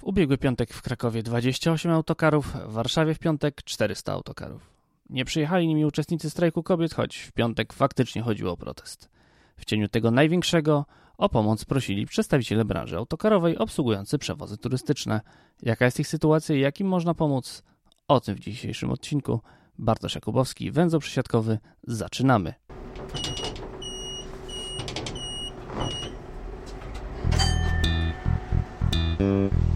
W ubiegły piątek w Krakowie 28 autokarów, w Warszawie w piątek 400 autokarów. Nie przyjechali nimi uczestnicy strajku kobiet, choć w piątek faktycznie chodziło o protest. W cieniu tego największego o pomoc prosili przedstawiciele branży autokarowej obsługujący przewozy turystyczne. Jaka jest ich sytuacja i jak im można pomóc? O tym w dzisiejszym odcinku. Bartosz Jakubowski, węzeł przysiadkowy. Zaczynamy. W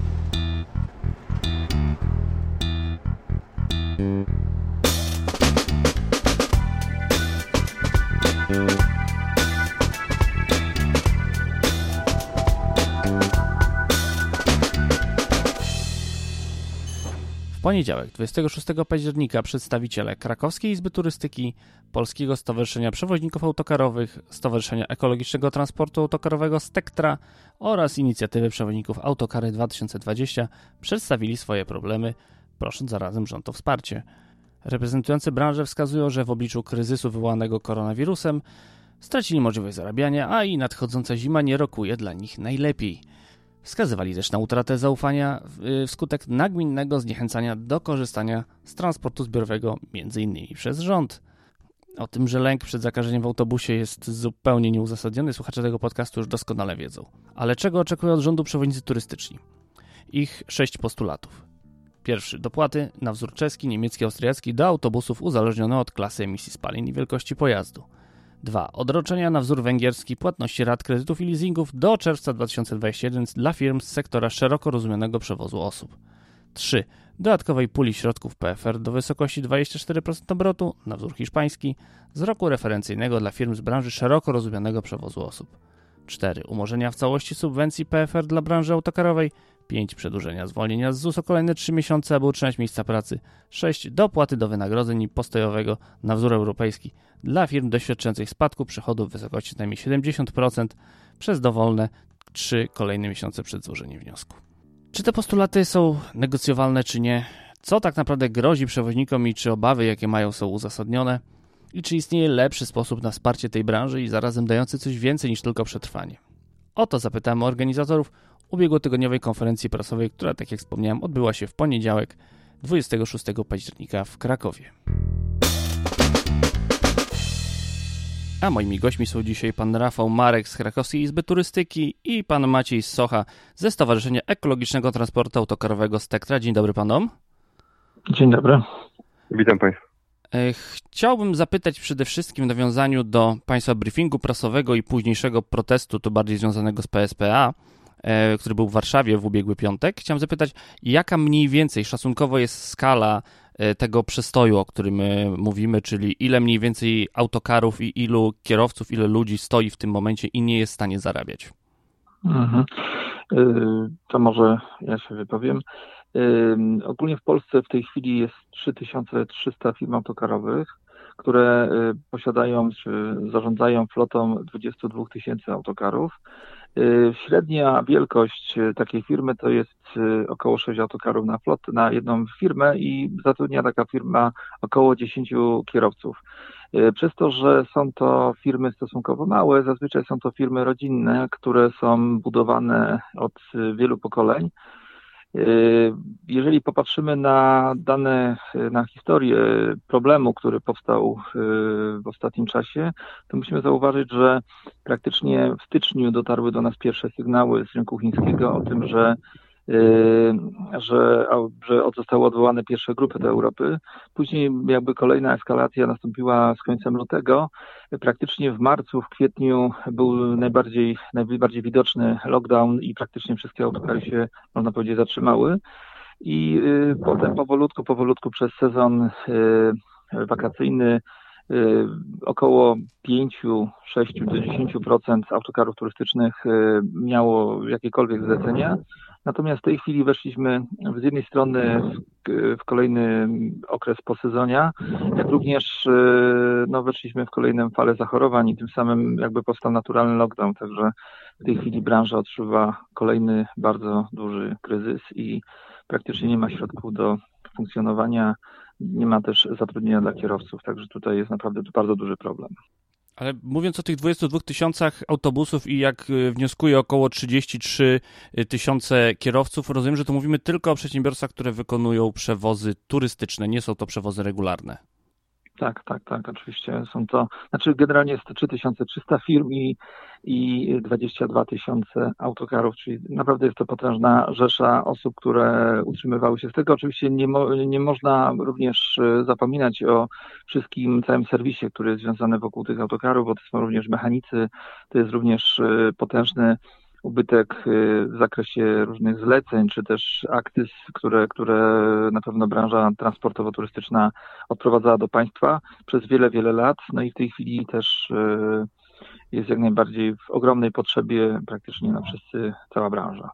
poniedziałek, 26 października, przedstawiciele Krakowskiej Izby Turystyki, Polskiego Stowarzyszenia Przewoźników Autokarowych, Stowarzyszenia Ekologicznego Transportu Autokarowego Spektra oraz Inicjatywy Przewoźników Autokary 2020 przedstawili swoje problemy, prosząc zarazem rząd o wsparcie. Reprezentujący branżę wskazują, że w obliczu kryzysu wywołanego koronawirusem stracili możliwość zarabiania, a i nadchodząca zima nie rokuje dla nich najlepiej. Wskazywali też na utratę zaufania y, wskutek nagminnego zniechęcania do korzystania z transportu zbiorowego, m.in. przez rząd. O tym, że lęk przed zakażeniem w autobusie jest zupełnie nieuzasadniony, słuchacze tego podcastu już doskonale wiedzą. Ale czego oczekują od rządu przewoźnicy turystyczni? Ich sześć postulatów. Pierwszy, dopłaty na wzór czeski, niemiecki, austriacki do autobusów uzależnione od klasy emisji spalin i wielkości pojazdu. 2. Odroczenia na wzór węgierski płatności rat kredytów i leasingów do czerwca 2021 dla firm z sektora szeroko rozumianego przewozu osób. 3. Dodatkowej puli środków PFR do wysokości 24% obrotu na wzór hiszpański z roku referencyjnego dla firm z branży szeroko rozumianego przewozu osób. 4. Umorzenia w całości subwencji PFR dla branży autokarowej. 5. Przedłużenia zwolnienia z ZUS o kolejne 3 miesiące, aby utrzymać miejsca pracy. 6. Dopłaty do wynagrodzeń postojowego na wzór europejski dla firm doświadczających spadku przychodów w wysokości co najmniej 70% przez dowolne 3 kolejne miesiące przed złożeniem wniosku. Czy te postulaty są negocjowalne, czy nie? Co tak naprawdę grozi przewoźnikom i czy obawy, jakie mają, są uzasadnione? I czy istnieje lepszy sposób na wsparcie tej branży i zarazem dający coś więcej niż tylko przetrwanie? O to zapytałem organizatorów ubiegłotygodniowej konferencji prasowej, która, tak jak wspomniałem, odbyła się w poniedziałek 26 października w Krakowie. A moimi gośćmi są dzisiaj pan Rafał Marek z Krakowskiej Izby Turystyki i pan Maciej Socha ze Stowarzyszenia Ekologicznego Transportu Autokarowego Stektra. Dzień dobry panom. Dzień dobry. Witam Państwa. E, chciałbym zapytać przede wszystkim w nawiązaniu do Państwa briefingu prasowego i późniejszego protestu, to bardziej związanego z PSPA, e, który był w Warszawie w ubiegły piątek. Chciałem zapytać, jaka mniej więcej szacunkowo jest skala e, tego przestoju, o którym mówimy, czyli ile mniej więcej autokarów i ilu kierowców, ile ludzi stoi w tym momencie i nie jest w stanie zarabiać? Mhm. To może ja się wypowiem. Ogólnie w Polsce w tej chwili jest 3300 firm autokarowych, które y, posiadają czy zarządzają flotą 22 tysięcy autokarów. Y, średnia wielkość y, takiej firmy to jest około 6 autokarów na flot, na jedną firmę i zatrudnia taka firma około 10 kierowców. Przez to, że są to firmy stosunkowo małe, zazwyczaj są to firmy rodzinne, które są budowane od wielu pokoleń. Y, jeżeli popatrzymy na dane, na historię problemu, który powstał y, w ostatnim czasie, to musimy zauważyć, że praktycznie w styczniu dotarły do nas pierwsze sygnały z rynku chińskiego o tym, że że, że zostały odwołane pierwsze grupy do Europy. Później jakby kolejna eskalacja nastąpiła z końcem lutego. Praktycznie w marcu, w kwietniu był najbardziej, najbardziej widoczny lockdown i praktycznie wszystkie autokary się, można powiedzieć, zatrzymały. I yy, potem powolutku, powolutku przez sezon yy, wakacyjny około 5, 6 do 10% autokarów turystycznych miało jakiekolwiek zlecenia, Natomiast w tej chwili weszliśmy z jednej strony w, w kolejny okres posezonia, jak również e, no, weszliśmy w kolejną falę zachorowań i tym samym jakby powstał naturalny lockdown, także w tej chwili branża odczuwa kolejny bardzo duży kryzys i praktycznie nie ma środków do funkcjonowania, nie ma też zatrudnienia dla kierowców, także tutaj jest naprawdę bardzo duży problem. Ale mówiąc o tych 22 tysiącach autobusów i jak y, wnioskuje około 33 y, tysiące kierowców, rozumiem, że to mówimy tylko o przedsiębiorstwach, które wykonują przewozy turystyczne, nie są to przewozy regularne. Tak, tak, tak, oczywiście są to, znaczy generalnie jest to 3300 firm i, i 22 tysiące autokarów, czyli naprawdę jest to potężna rzesza osób, które utrzymywały się z tego. Oczywiście nie, mo, nie można również e, zapominać o wszystkim całym serwisie, który jest związany wokół tych autokarów, bo to są również mechanicy, to jest również e, potężny ubytek y, w zakresie różnych zleceń, czy też akcyz, które, które na pewno branża transportowo-turystyczna odprowadzała do państwa przez wiele, wiele lat. No i w tej chwili też y, jest jak najbardziej w ogromnej potrzebie praktycznie na wszyscy cała branża.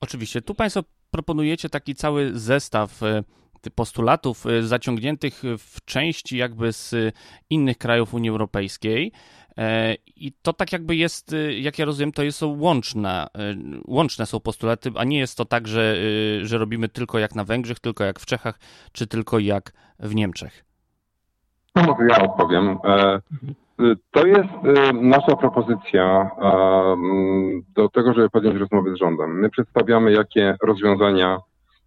Oczywiście. Tu Państwo proponujecie taki cały zestaw y, postulatów zaciągniętych w części jakby z innych krajów Unii Europejskiej. E, I to tak jakby jest, y, jak ja rozumiem, to są łączne, y, łączne są postulaty, a nie jest to tak, że, y, że robimy tylko jak na Węgrzech, tylko jak w Czechach, czy tylko jak w Niemczech. No może ja odpowiem. E, to jest nasza propozycja do tego, żeby podjąć rozmowy z rządem. My przedstawiamy, jakie rozwiązania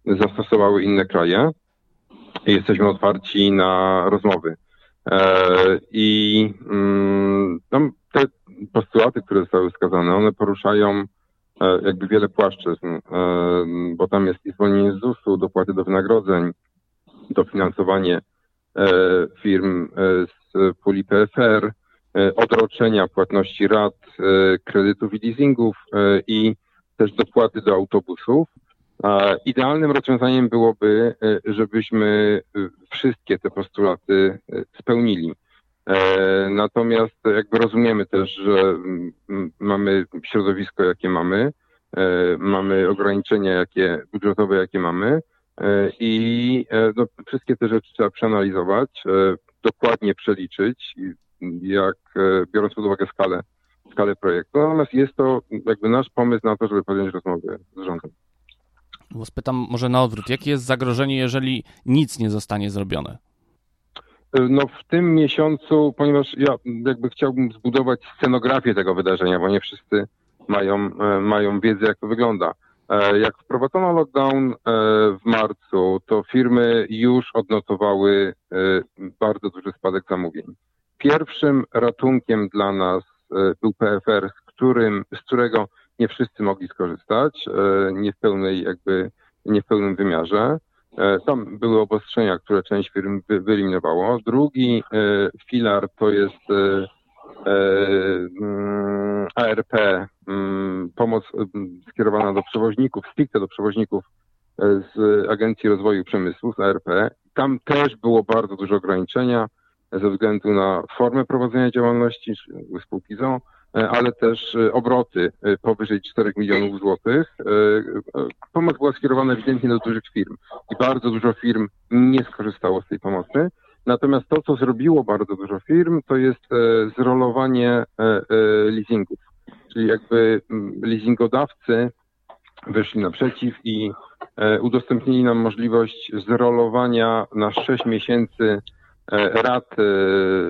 zastosowały inne kraje jesteśmy otwarci na rozmowy. E, I mm, tam te postulaty, które zostały wskazane, one poruszają e, jakby wiele płaszczyzn, e, bo tam jest i zwolnienie z ZUS-u, dopłaty do wynagrodzeń, dofinansowanie firm z puli PFR, odroczenia płatności rat, kredytów i leasingów i też dopłaty do autobusów. Idealnym rozwiązaniem byłoby, e, żebyśmy e, wszystkie te postulaty e, spełnili. Natomiast jakby rozumiemy też, że mamy środowisko, jakie mamy, mamy ograniczenia jakie, budżetowe, jakie mamy i no, wszystkie te rzeczy trzeba przeanalizować, dokładnie przeliczyć, jak biorąc pod uwagę skalę, skalę projektu. Natomiast jest to jakby nasz pomysł na to, żeby podjąć rozmowę z rządem. Bo spytam może na odwrót, jakie jest zagrożenie, jeżeli nic nie zostanie zrobione? No w tym miesiącu, ponieważ ja jakby chciałbym zbudować scenografię tego wydarzenia, bo nie wszyscy mają, e, mają wiedzę, jak to wygląda. E, jak wprowadzono lockdown e, w marcu, to firmy już odnotowały bardzo duży spadek zamówień. Pierwszym ratunkiem dla nas był PFR, z, którym, z którego nie wszyscy mogli skorzystać, e, nie w pełnej jakby, nie w pełnym wymiarze. E, tam były obostrzenia, które część firm wyeliminowało. Drugi e, filar to jest mm, ARP, mm, pomoc skierowana do przewoźników, stricte do przewoźników z Agencji Rozwoju Przemysłu, z ARP. Tam też było bardzo dużo ograniczenia ze względu na formę prowadzenia działalności spółki ZO, E, ale też e, obroty e, powyżej 4 milionów złotych. Pomoc była skierowana ewidentnie do dużych firm i bardzo dużo firm nie skorzystało z tej pomocy. Natomiast to, co zrobiło bardzo dużo firm, to jest zrolowanie leasingów. Czyli jakby leasingodawcy wyszli naprzeciw i udostępnili nam możliwość zrolowania na 6 miesięcy rat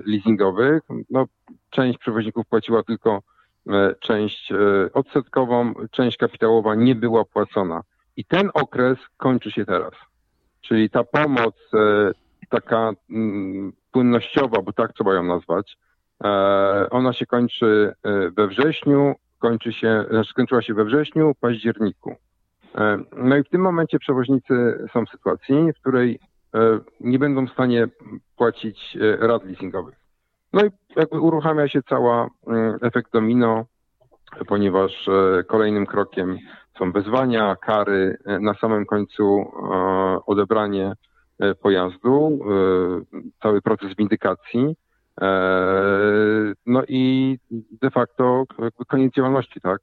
leasingowych. No, część przewoźników płaciła tylko e, część e, odsetkową, część kapitałowa nie była płacona. I ten okres kończy się teraz. Czyli ta pomoc, e, taka mm, płynnościowa, bo tak trzeba ją nazwać, ona się kończy we wrześniu, kończy się, znaczy skończyła się we wrześniu, październiku. No i w tym momencie przewoźnicy są w sytuacji, w której nie będą w stanie płacić rat leasingowych. No i jakby uruchamia się cała mm, efekt domino, ponieważ e, kolejnym krokiem są wezwania, kary, e, na samym końcu e, odebranie pojazdu, cały proces windykacji, no i de facto koniec działalności, tak?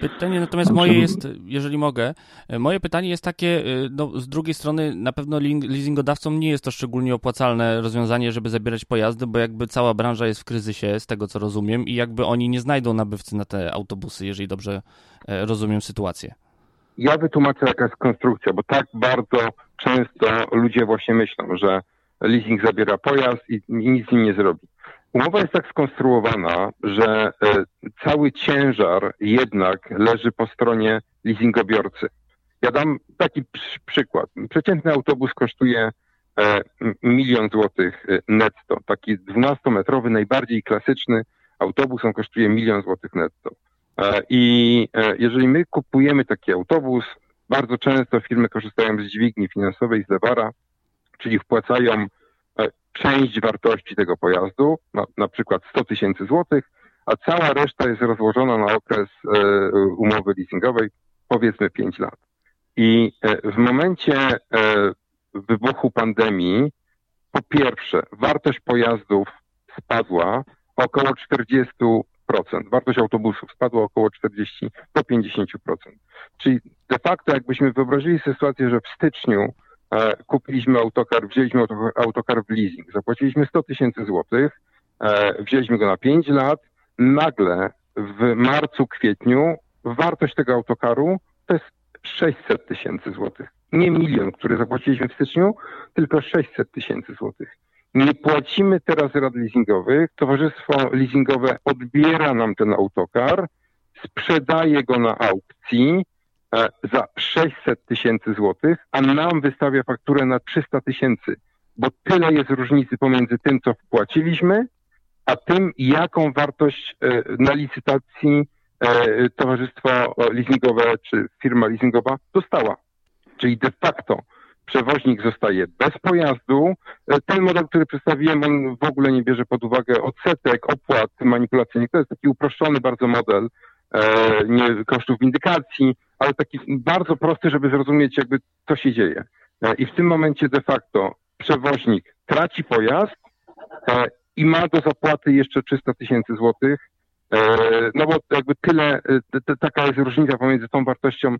Pytanie natomiast moje jest, jeżeli mogę, moje pytanie jest takie, y, no z drugiej strony na pewno leasingodawcom nie jest to szczególnie opłacalne rozwiązanie, żeby zabierać pojazdy, bo jakby cała branża jest w kryzysie, z tego co rozumiem i jakby oni nie znajdą nabywcy na te autobusy, jeżeli dobrze e, rozumiem sytuację. Ja wytłumaczę jaka jest konstrukcja, bo tak bardzo często ludzie właśnie myślą, że leasing zabiera pojazd i nic z nim nie zrobi. Umowa jest tak skonstruowana, że e, cały ciężar jednak leży po stronie leasingobiorcy. Ja dam taki przykład. Przeciętny autobus kosztuje e, milion złotych e, netto. Taki 12-metrowy, najbardziej klasyczny autobus, on kosztuje milion złotych netto. I jeżeli my kupujemy taki autobus, bardzo często firmy korzystają z dźwigni finansowej, z lewara, czyli wpłacają część wartości tego pojazdu, na, na przykład 100 tysięcy złotych, a cała reszta jest rozłożona na okres e, umowy leasingowej, powiedzmy 5 lat. I e, w momencie e, wybuchu pandemii, po pierwsze, wartość pojazdów spadła około 40%, wartość autobusów spadła około 40 do 50%. Czyli de facto, jakbyśmy wyobrazili sytuację, że w styczniu kupiliśmy autokar, wzięliśmy autokar w leasing, zapłaciliśmy 100 tysięcy złotych, e, wzięliśmy go na 5 lat, nagle w marcu, kwietniu wartość tego autokaru to jest 600 tysięcy złotych. Nie milion, który zapłaciliśmy w styczniu, tylko 600 tysięcy złotych. Nie płacimy teraz rad leasingowych, towarzystwo leasingowe odbiera nam ten autokar, sprzedaje go na aukcji, za 600 tysięcy złotych, a nam wystawia fakturę na 300 tysięcy, bo tyle jest różnicy pomiędzy tym, co wpłaciliśmy, a tym, jaką wartość e, na licytacji e, towarzystwo leasingowe czy firma leasingowa dostała. Czyli de facto przewoźnik zostaje bez pojazdu. Ten model, który przedstawiłem, on w ogóle nie bierze pod uwagę odsetek, opłat manipulacyjnych. To jest taki uproszczony bardzo model nie, kosztów windykacji, ale taki bardzo prosty, żeby zrozumieć jakby co się dzieje. E, I w tym momencie de facto przewoźnik traci pojazd e, i ma do zapłaty jeszcze 300 tysięcy złotych, e, no bo jakby tyle, taka jest różnica pomiędzy tą wartością,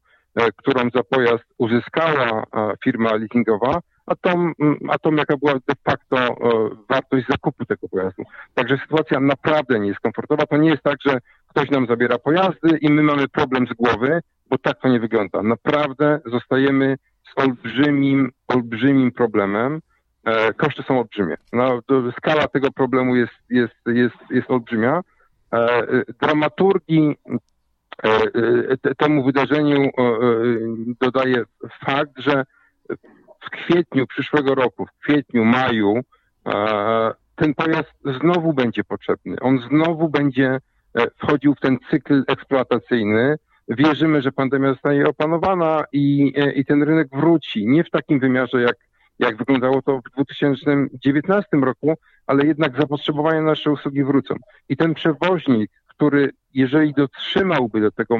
którą za pojazd uzyskała firma leasingowa, a tą, a tą jaka była de facto wartość zakupu tego pojazdu. Także sytuacja naprawdę nie jest komfortowa. To nie jest tak, że ktoś nam zabiera pojazdy i my mamy problem z głowy, bo tak to nie wygląda. Naprawdę zostajemy z olbrzymim, olbrzymim problemem. E, koszty są olbrzymie. No, skala tego problemu jest, jest, jest, jest olbrzymia. E, dramaturgii e, temu wydarzeniu dodaje fakt, że w kwietniu przyszłego roku, w kwietniu, maju, ten pojazd znowu będzie potrzebny. On znowu będzie wchodził w ten cykl eksploatacyjny, wierzymy, że pandemia zostanie opanowana i, e, i ten rynek wróci. Nie w takim wymiarze, jak, jak wyglądało to w 2019 roku, ale jednak zapotrzebowania na nasze usługi wrócą. I ten przewoźnik, który jeżeli dotrzymałby do tego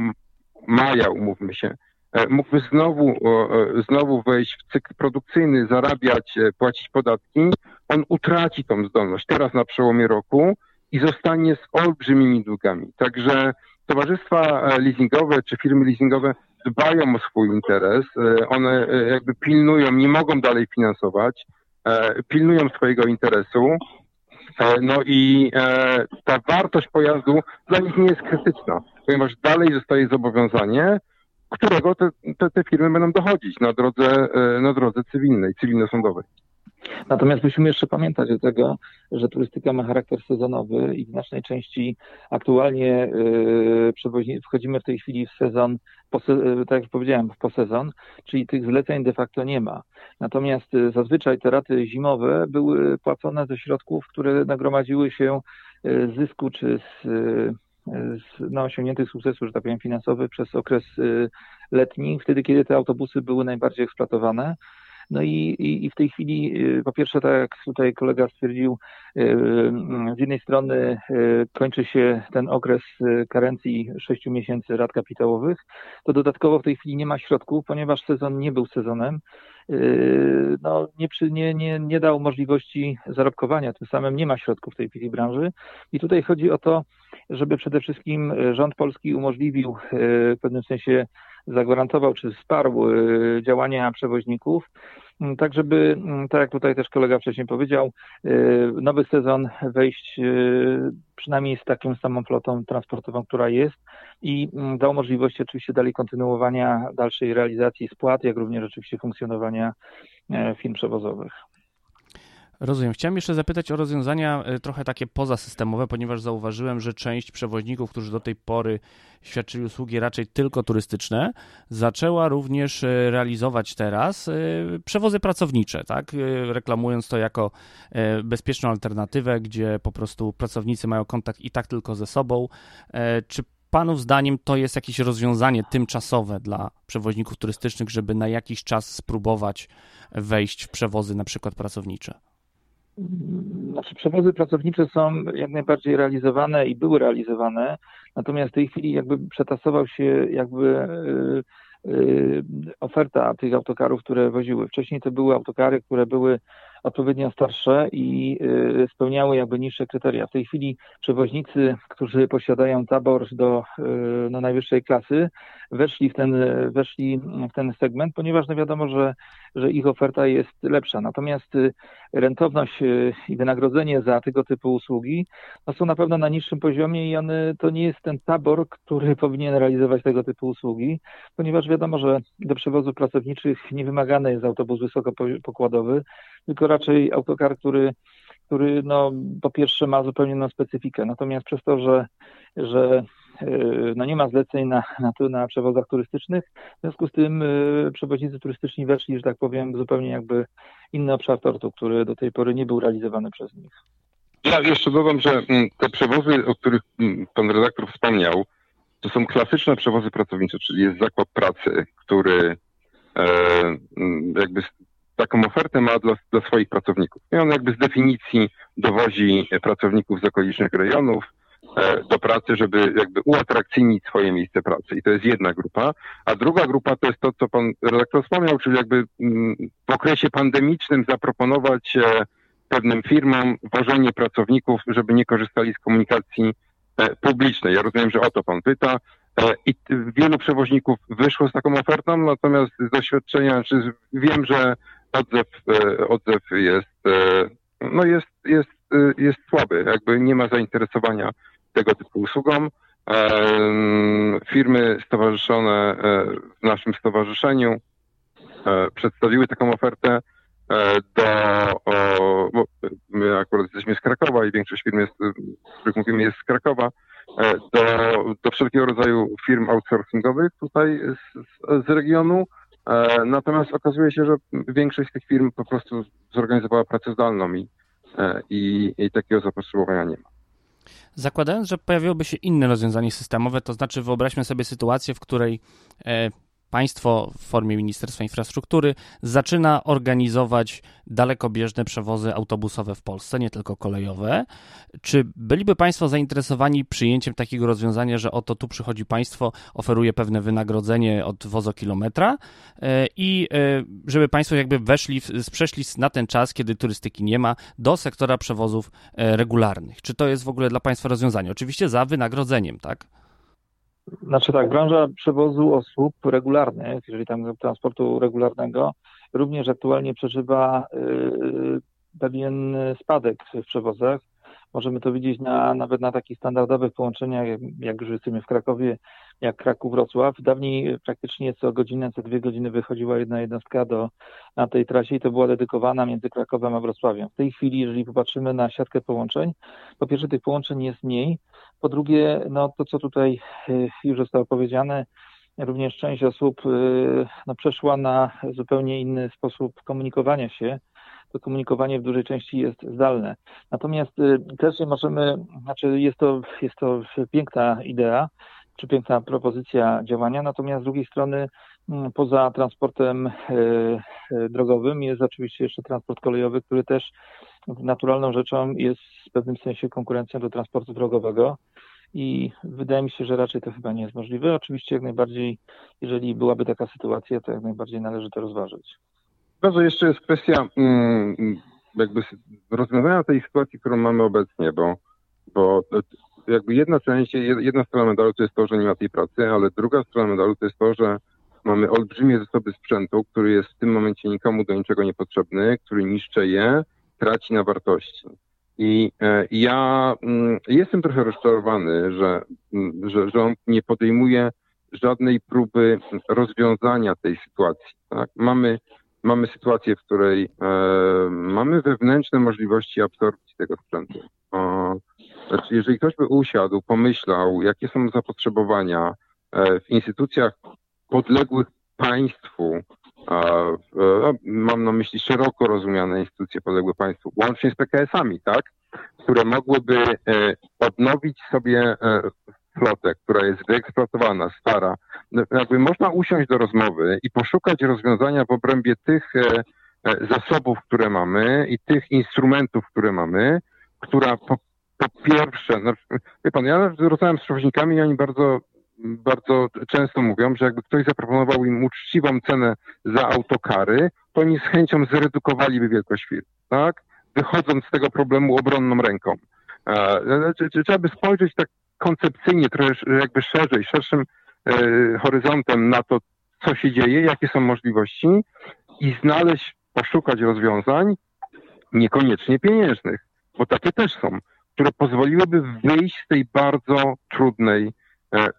maja, umówmy się, e, mógłby znowu, e, znowu wejść w cykl produkcyjny, zarabiać, płacić podatki, on utraci tą zdolność teraz na przełomie roku i zostanie z olbrzymimi długami. Także towarzystwa e, leasingowe czy firmy leasingowe dbają o swój interes, e, one e, jakby pilnują, nie mogą dalej finansować, pilnują swojego interesu, no i ta wartość pojazdu dla nich nie jest krytyczna, ponieważ dalej zostaje zobowiązanie, którego te, te, te firmy będą dochodzić na drodze, na drodze cywilnej, cywilno-sądowej. Natomiast musimy jeszcze pamiętać do tego, że turystyka ma charakter sezonowy i w znacznej części aktualnie yy, wchodzimy w tej chwili w sezon, po, tak jak powiedziałem, w posezon, czyli tych zleceń de facto nie ma. Natomiast y, zazwyczaj te raty zimowe były płacone ze środków, które nagromadziły się z zysku czy z, z no, osiągniętych sukcesów, że tak powiem, finansowych przez okres letni, wtedy kiedy te autobusy były najbardziej eksploatowane. No i, i, i w tej chwili, y, po pierwsze, tak jak tutaj kolega stwierdził, y, z jednej strony y, kończy się ten okres karencji 6 miesięcy rat kapitałowych, to dodatkowo w tej chwili nie ma środków, ponieważ sezon nie był sezonem, no, nie, przy, nie, nie, nie dał możliwości zarobkowania, tym samym nie ma środków w tej chwili branży. I tutaj chodzi o to, żeby przede wszystkim rząd polski umożliwił w pewnym sensie zagwarantował czy wsparł y, działania przewoźników, mm, tak żeby, mm, tak jak tutaj też kolega wcześniej powiedział, y, nowy sezon wejść y, przynajmniej z taką samą flotą transportową, która jest i mm, dał możliwości oczywiście dalej kontynuowania dalszej realizacji spłat, jak również oczywiście funkcjonowania e, firm przewozowych. Rozumiem. Chciałem jeszcze zapytać o rozwiązania e, trochę takie pozasystemowe, ponieważ zauważyłem, że część przewoźników, którzy do tej pory świadczyli usługi raczej tylko turystyczne, zaczęła również e, realizować teraz e, przewozy pracownicze, tak? Reklamując to jako bezpieczną alternatywę, gdzie po prostu pracownicy mają kontakt i tak tylko ze sobą. Czy Panów zdaniem to jest jakieś rozwiązanie tymczasowe dla przewoźników turystycznych, żeby na jakiś czas spróbować wejść w przewozy na przykład pracownicze? Znaczy, przewozy pracownicze są jak najbardziej realizowane i były realizowane, natomiast w tej chwili jakby przetasował się jakby yy, yy, oferta tych autokarów, które woziły. Wcześniej to były autokary, które były odpowiednio starsze i y, spełniały jakby niższe kryteria. W tej chwili przewoźnicy, którzy posiadają tabor do y, no, najwyższej klasy, weszli w ten, weszli w ten segment, ponieważ no wiadomo, że, że ich oferta jest lepsza. Natomiast y, rentowność i wynagrodzenie za tego typu usługi no, są na pewno na niższym poziomie i one, to nie jest ten tabor, który powinien realizować tego typu usługi, ponieważ wiadomo, że do przewozów pracowniczych nie wymagany jest autobus wysokopokładowy, tylko raczej autokar, który, który no, po pierwsze ma zupełnie inną specyfikę. Natomiast przez to, że, że e, no nie ma zleceń na, na, na przewozach turystycznych, w związku z tym y, przewoźnicy turystyczni weszli, że tak powiem, zupełnie jakby inny obszar tortu, który do tej pory nie był realizowany przez nich. Ja jeszcze dodam, że mm, te przewozy, o których mm, pan redaktor wspomniał, to są klasyczne przewozy pracownicze, czyli jest zakład pracy, który e, mm, jakby taką ofertę ma dla, dla swoich pracowników. I on jakby z definicji dowozi pracowników z okolicznych rejonów e, do pracy, żeby jakby uatrakcyjnić swoje miejsce pracy. I to jest jedna grupa. A druga grupa to jest to, co pan redaktor wspomniał, czyli jakby mm, w okresie pandemicznym zaproponować e, pewnym firmom wożenie pracowników, żeby nie korzystali z komunikacji e, publicznej. Ja rozumiem, że o to pan pyta. I wielu przewoźników wyszło z taką ofertą, natomiast z doświadczenia, czy wiem, że odzew, e, odzew jest, e, no jest, jest, e, jest słaby, jakby nie ma zainteresowania tego typu usługą. Firmy stowarzyszone w naszym stowarzyszeniu przedstawiły taką ofertę do, bo my akurat jesteśmy z Krakowa i większość firm, jest, o których mówimy, jest z Krakowa, do, do wszelkiego rodzaju firm outsourcingowych tutaj z, z regionu, natomiast okazuje się, że większość tych firm po prostu zorganizowała pracę zdalną i, e, i, i takiego zapotrzebowania nie ma. Zakładając, że pojawiłoby się inne rozwiązanie systemowe, to znaczy wyobraźmy sobie sytuację, w której e, państwo w formie Ministerstwa Infrastruktury zaczyna organizować dalekobieżne przewozy autobusowe w Polsce, nie tylko kolejowe. Czy byliby Państwo zainteresowani przyjęciem takiego rozwiązania, że oto tu przychodzi państwo, oferuje pewne wynagrodzenie od wozokilometra e, i e, żeby Państwo jakby weszli, przeszli na ten czas, kiedy turystyki nie ma, do sektora przewozów e, regularnych? Czy to jest w ogóle dla Państwa rozwiązanie? Oczywiście za wynagrodzeniem, tak? Znaczy tak, branża przewozu osób regularnych, czyli tam transportu regularnego, również aktualnie przeżywa y, pewien spadek w przewozach. Możemy to widzieć na, nawet na takich standardowych połączeniach, jak już jesteśmy w Krakowie, jak Kraków-Wrocław. Dawniej praktycznie co godzinę, co dwie godziny wychodziła jedna jednostka do, na tej trasie i to była dedykowana między Krakowem a Wrocławiem. W tej chwili, jeżeli popatrzymy na siatkę połączeń, po pierwsze tych połączeń jest mniej, po drugie, no to co tutaj y, już zostało powiedziane, również część osób y, no, przeszła na zupełnie inny sposób komunikowania się. To komunikowanie w dużej części jest zdalne. Natomiast y, też nie możemy, znaczy jest to, jest to piękna idea, czy piękna propozycja działania, natomiast z drugiej strony mm, poza transportem drogowym jest oczywiście jeszcze transport kolejowy, który też naturalną rzeczą jest w pewnym sensie konkurencją do transportu drogowego i wydaje mi się, że raczej to chyba nie jest możliwe. Oczywiście jak najbardziej, jeżeli byłaby taka sytuacja, to jak najbardziej należy to rozważyć. Bardzo jeszcze jest kwestia mm, jakby rozwiązania tej sytuacji, którą mamy obecnie, bo, bo jakby jedna część, jedna strona medalu to jest to, że nie ma tej pracy, ale druga strona medalu to jest to, że mamy olbrzymie zasoby sprzętu, który jest w tym momencie nikomu do niczego niepotrzebny, który niszczy je, traci na wartości. I e, ja mm, jestem trochę rozczarowany, że, mm, że rząd nie podejmuje żadnej próby rozwiązania tej sytuacji. Tak? Mamy mamy sytuację, w której e, mamy wewnętrzne możliwości absorpcji tego sprzętu. E, znaczy, jeżeli ktoś by usiadł, pomyślał, jakie są zapotrzebowania e, w instytucjach podległych państwu, e, mam na myśli szeroko rozumiane instytucje podległe państwu, łącznie z PKS-ami, tak, które mogłyby e, odnowić sobie flotę, która jest wyeksploatowana, stara, no, jakby można usiąść do rozmowy i poszukać rozwiązania w obrębie tych zasobów, które mamy i tych instrumentów, które mamy, która po, po pierwsze, no, wie pan, ja rozmawiam z przewoźnikami i oni bardzo bardzo często mówią, że jakby ktoś zaproponował im uczciwą cenę za autokary, to oni z chęcią zredukowaliby wielkość firm, tak? Wychodząc z tego problemu obronną ręką. E, trzeba by spojrzeć tak koncepcyjnie, trochę jakby szerzej, szerszym e, horyzontem na to, co się dzieje, jakie są możliwości i znaleźć, poszukać rozwiązań, niekoniecznie pieniężnych, bo takie też są, które pozwoliłyby wyjść z tej bardzo trudnej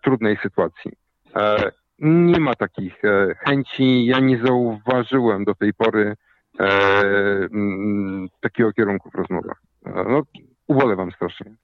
trudnej sytuacji. E, nie ma takich e, chęci. Ja nie zauważyłem do tej pory takiego kierunku w rozmowach. No, ubolewam strasznie.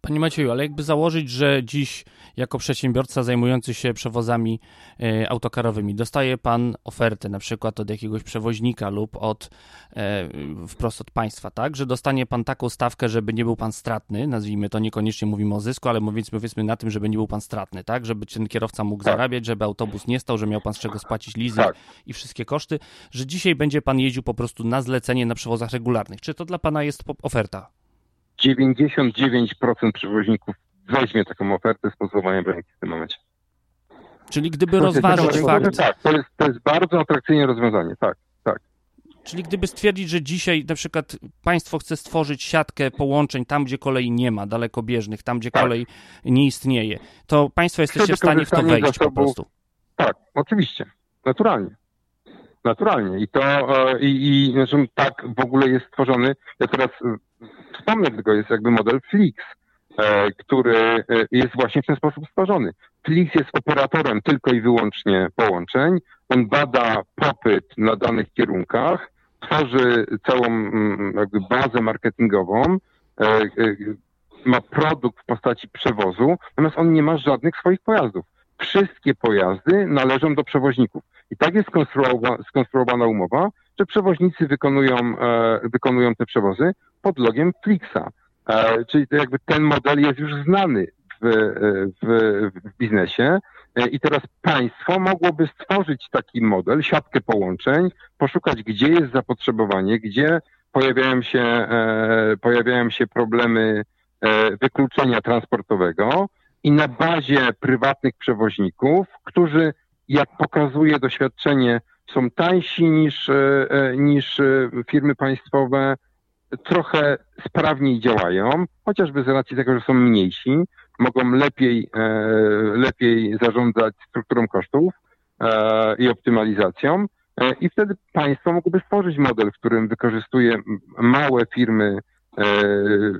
Panie Macieju, ale jakby założyć, że dziś jako przedsiębiorca zajmujący się przewozami e, autokarowymi dostaje pan ofertę na przykład od jakiegoś przewoźnika lub od e, wprost od państwa, tak? Że dostanie pan taką stawkę, żeby nie był pan stratny, nazwijmy to, niekoniecznie mówimy o zysku, ale powiedzmy, powiedzmy na tym, żeby nie był pan stratny, tak? Żeby ten kierowca mógł tak. zarabiać, żeby autobus nie stał, że miał pan z czego spłacić leasing tak. i wszystkie koszty, że dzisiaj będzie pan jeździł po prostu na zlecenie na przewozach regularnych. Czy to dla pana jest oferta? 99% przewoźników weźmie taką ofertę z pozwoleniem ręki w tym momencie. Czyli gdyby to rozważyć jest, fakt... Tak, to jest, to jest bardzo atrakcyjne rozwiązanie, tak, tak. Czyli gdyby stwierdzić, że dzisiaj na przykład państwo chce stworzyć siatkę połączeń tam, gdzie kolei nie ma, dalekobieżnych, tam, gdzie tak. kolej nie istnieje, to państwo jesteście w stanie w to wejść po prostu. Tak, oczywiście, naturalnie. Naturalnie. I to e, i, i zresztą tak w ogóle jest stworzony. Ja teraz e, wspomnę tylko, jest jakby model Flix, e, który jest właśnie w ten sposób stworzony. Flix jest operatorem tylko i wyłącznie połączeń. On bada popyt na danych kierunkach, tworzy całą mm, jakby bazę marketingową, ma produkt w postaci przewozu, natomiast on nie ma żadnych swoich pojazdów. Wszystkie pojazdy należą do przewoźników. I tak jest skonstruowana umowa, że przewoźnicy wykonują, wykonują te przewozy pod logiem Flixa. E, czyli jakby ten model jest już znany w, w, w biznesie e, i teraz państwo mogłoby stworzyć taki model, siatkę połączeń, poszukać, gdzie jest zapotrzebowanie, gdzie pojawiają się, e, pojawiają się problemy wykluczenia transportowego i na bazie prywatnych przewoźników, którzy, jak pokazuje doświadczenie, są tańsi niż, niż firmy państwowe, trochę sprawniej działają, chociażby z racji tego, że są mniejsi, mogą lepiej, e, lepiej zarządzać strukturą kosztów e, i optymalizacją. E, I wtedy państwo mogłoby stworzyć model, w którym wykorzystuje małe firmy,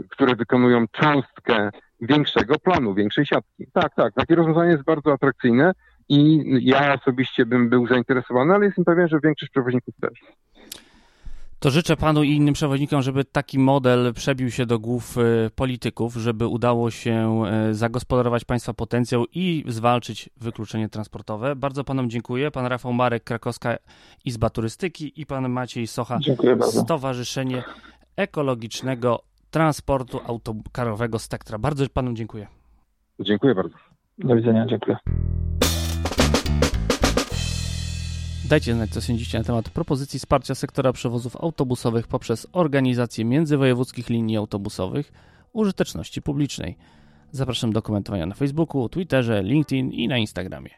które wykonują cząstkę większego planu, większej siatki. Tak, tak, takie rozwiązanie jest bardzo atrakcyjne i ja osobiście bym był zainteresowany, ale jestem pewien, że większość przewoźników też. To życzę panu i innym przewodnikom, żeby taki model przebił się do głów e, polityków, żeby udało się e, zagospodarować państwa potencjał i zwalczyć wykluczenie transportowe. Bardzo panom dziękuję. Pan Rafał Marek, Krakowska Izba Turystyki i pan Maciej Socha, Stowarzyszenie Ekologicznego Transportu Autokarowego Spektra. Bardzo panom dziękuję. Dziękuję bardzo. Do widzenia, dziękuję. Dajcie znać, co sądzicie na temat propozycji wsparcia sektora przewozów autobusowych poprzez organizację międzywojewódzkich linii autobusowych użyteczności publicznej. Zapraszam do komentowania na Facebooku, Twitterze, LinkedIn i na Instagramie.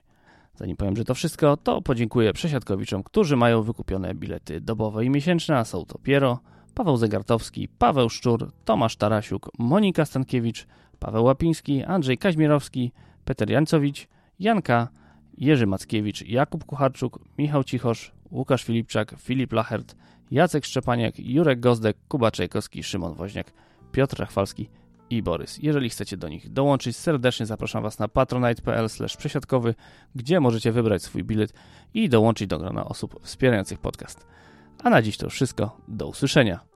Zanim powiem, że to wszystko, to podziękuję przesiadkowiczom, którzy mają wykupione bilety dobowe i miesięczne, a są to Piero, Paweł Zegartowski, Paweł Szczur, Tomasz Tarasiuk, Monika Stankiewicz, Paweł Łapiński, Andrzej Kaźmierowski, Peter Jancowicz, Janka, Jerzy Mackiewicz, Jakub Kucharczuk, Michał Cichosz, Łukasz Filipczak, Filip Lachert, Jacek Szczepaniak, Jurek Gozdek, Kuba Czajkowski, Szymon Woźniak, Piotr Rachwalski i Borys. Jeżeli chcecie do nich dołączyć, serdecznie zapraszam Was na patronite.pl przesiadkowy, gdzie możecie wybrać swój bilet i dołączyć do grona osób wspierających podcast. A na dziś to wszystko. Do usłyszenia.